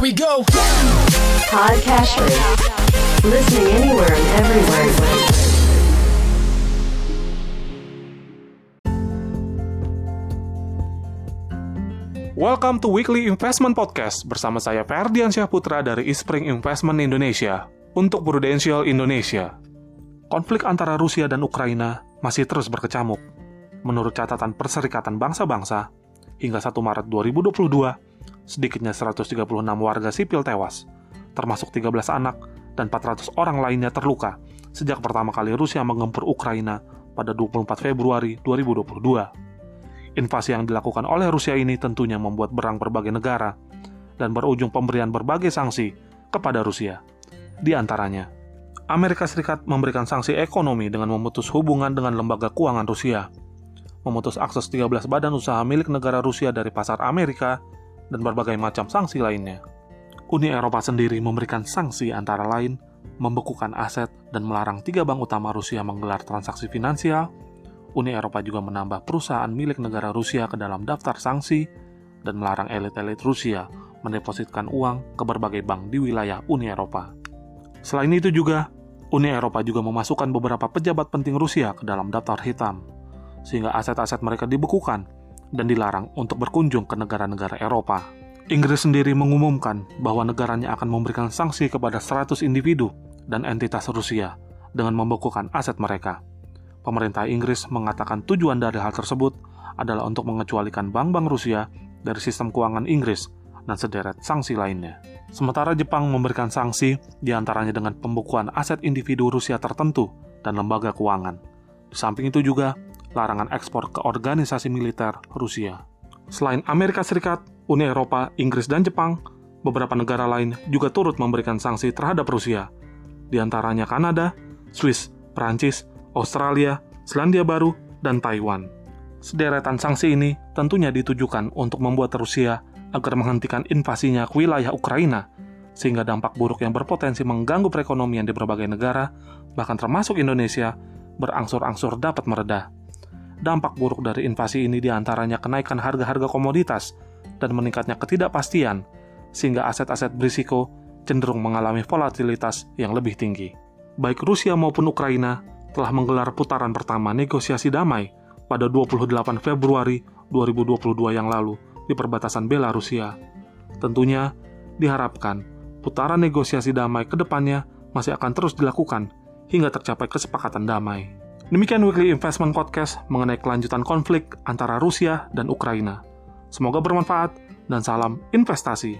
Here we go. Listening anywhere and everywhere. Welcome to Weekly Investment Podcast bersama saya Ferdian Syahputra dari Ispring Investment Indonesia untuk Prudential Indonesia. Konflik antara Rusia dan Ukraina masih terus berkecamuk. Menurut catatan Perserikatan Bangsa-Bangsa, hingga 1 Maret 2022, sedikitnya 136 warga sipil tewas, termasuk 13 anak dan 400 orang lainnya terluka sejak pertama kali Rusia menggempur Ukraina pada 24 Februari 2022. Invasi yang dilakukan oleh Rusia ini tentunya membuat berang berbagai negara dan berujung pemberian berbagai sanksi kepada Rusia. Di antaranya, Amerika Serikat memberikan sanksi ekonomi dengan memutus hubungan dengan lembaga keuangan Rusia, memutus akses 13 badan usaha milik negara Rusia dari pasar Amerika, dan berbagai macam sanksi lainnya. Uni Eropa sendiri memberikan sanksi antara lain membekukan aset dan melarang tiga bank utama Rusia menggelar transaksi finansial, Uni Eropa juga menambah perusahaan milik negara Rusia ke dalam daftar sanksi dan melarang elit-elit Rusia mendepositkan uang ke berbagai bank di wilayah Uni Eropa. Selain itu juga, Uni Eropa juga memasukkan beberapa pejabat penting Rusia ke dalam daftar hitam, sehingga aset-aset mereka dibekukan dan dilarang untuk berkunjung ke negara-negara Eropa. Inggris sendiri mengumumkan bahwa negaranya akan memberikan sanksi kepada 100 individu dan entitas Rusia dengan membekukan aset mereka. Pemerintah Inggris mengatakan tujuan dari hal tersebut adalah untuk mengecualikan bank-bank Rusia dari sistem keuangan Inggris dan sederet sanksi lainnya. Sementara Jepang memberikan sanksi di antaranya dengan pembukuan aset individu Rusia tertentu dan lembaga keuangan. Di samping itu juga larangan ekspor ke organisasi militer Rusia. Selain Amerika Serikat, Uni Eropa, Inggris, dan Jepang, beberapa negara lain juga turut memberikan sanksi terhadap Rusia, di antaranya Kanada, Swiss, Prancis, Australia, Selandia Baru, dan Taiwan. Sederetan sanksi ini tentunya ditujukan untuk membuat Rusia agar menghentikan invasinya ke wilayah Ukraina, sehingga dampak buruk yang berpotensi mengganggu perekonomian di berbagai negara, bahkan termasuk Indonesia, berangsur-angsur dapat meredah. Dampak buruk dari invasi ini di antaranya kenaikan harga-harga komoditas dan meningkatnya ketidakpastian, sehingga aset-aset berisiko cenderung mengalami volatilitas yang lebih tinggi. Baik Rusia maupun Ukraina telah menggelar putaran pertama negosiasi damai pada 28 Februari 2022 yang lalu di perbatasan Belarusia. Tentunya diharapkan putaran negosiasi damai ke depannya masih akan terus dilakukan hingga tercapai kesepakatan damai. Demikian Weekly Investment Podcast mengenai kelanjutan konflik antara Rusia dan Ukraina. Semoga bermanfaat dan salam investasi.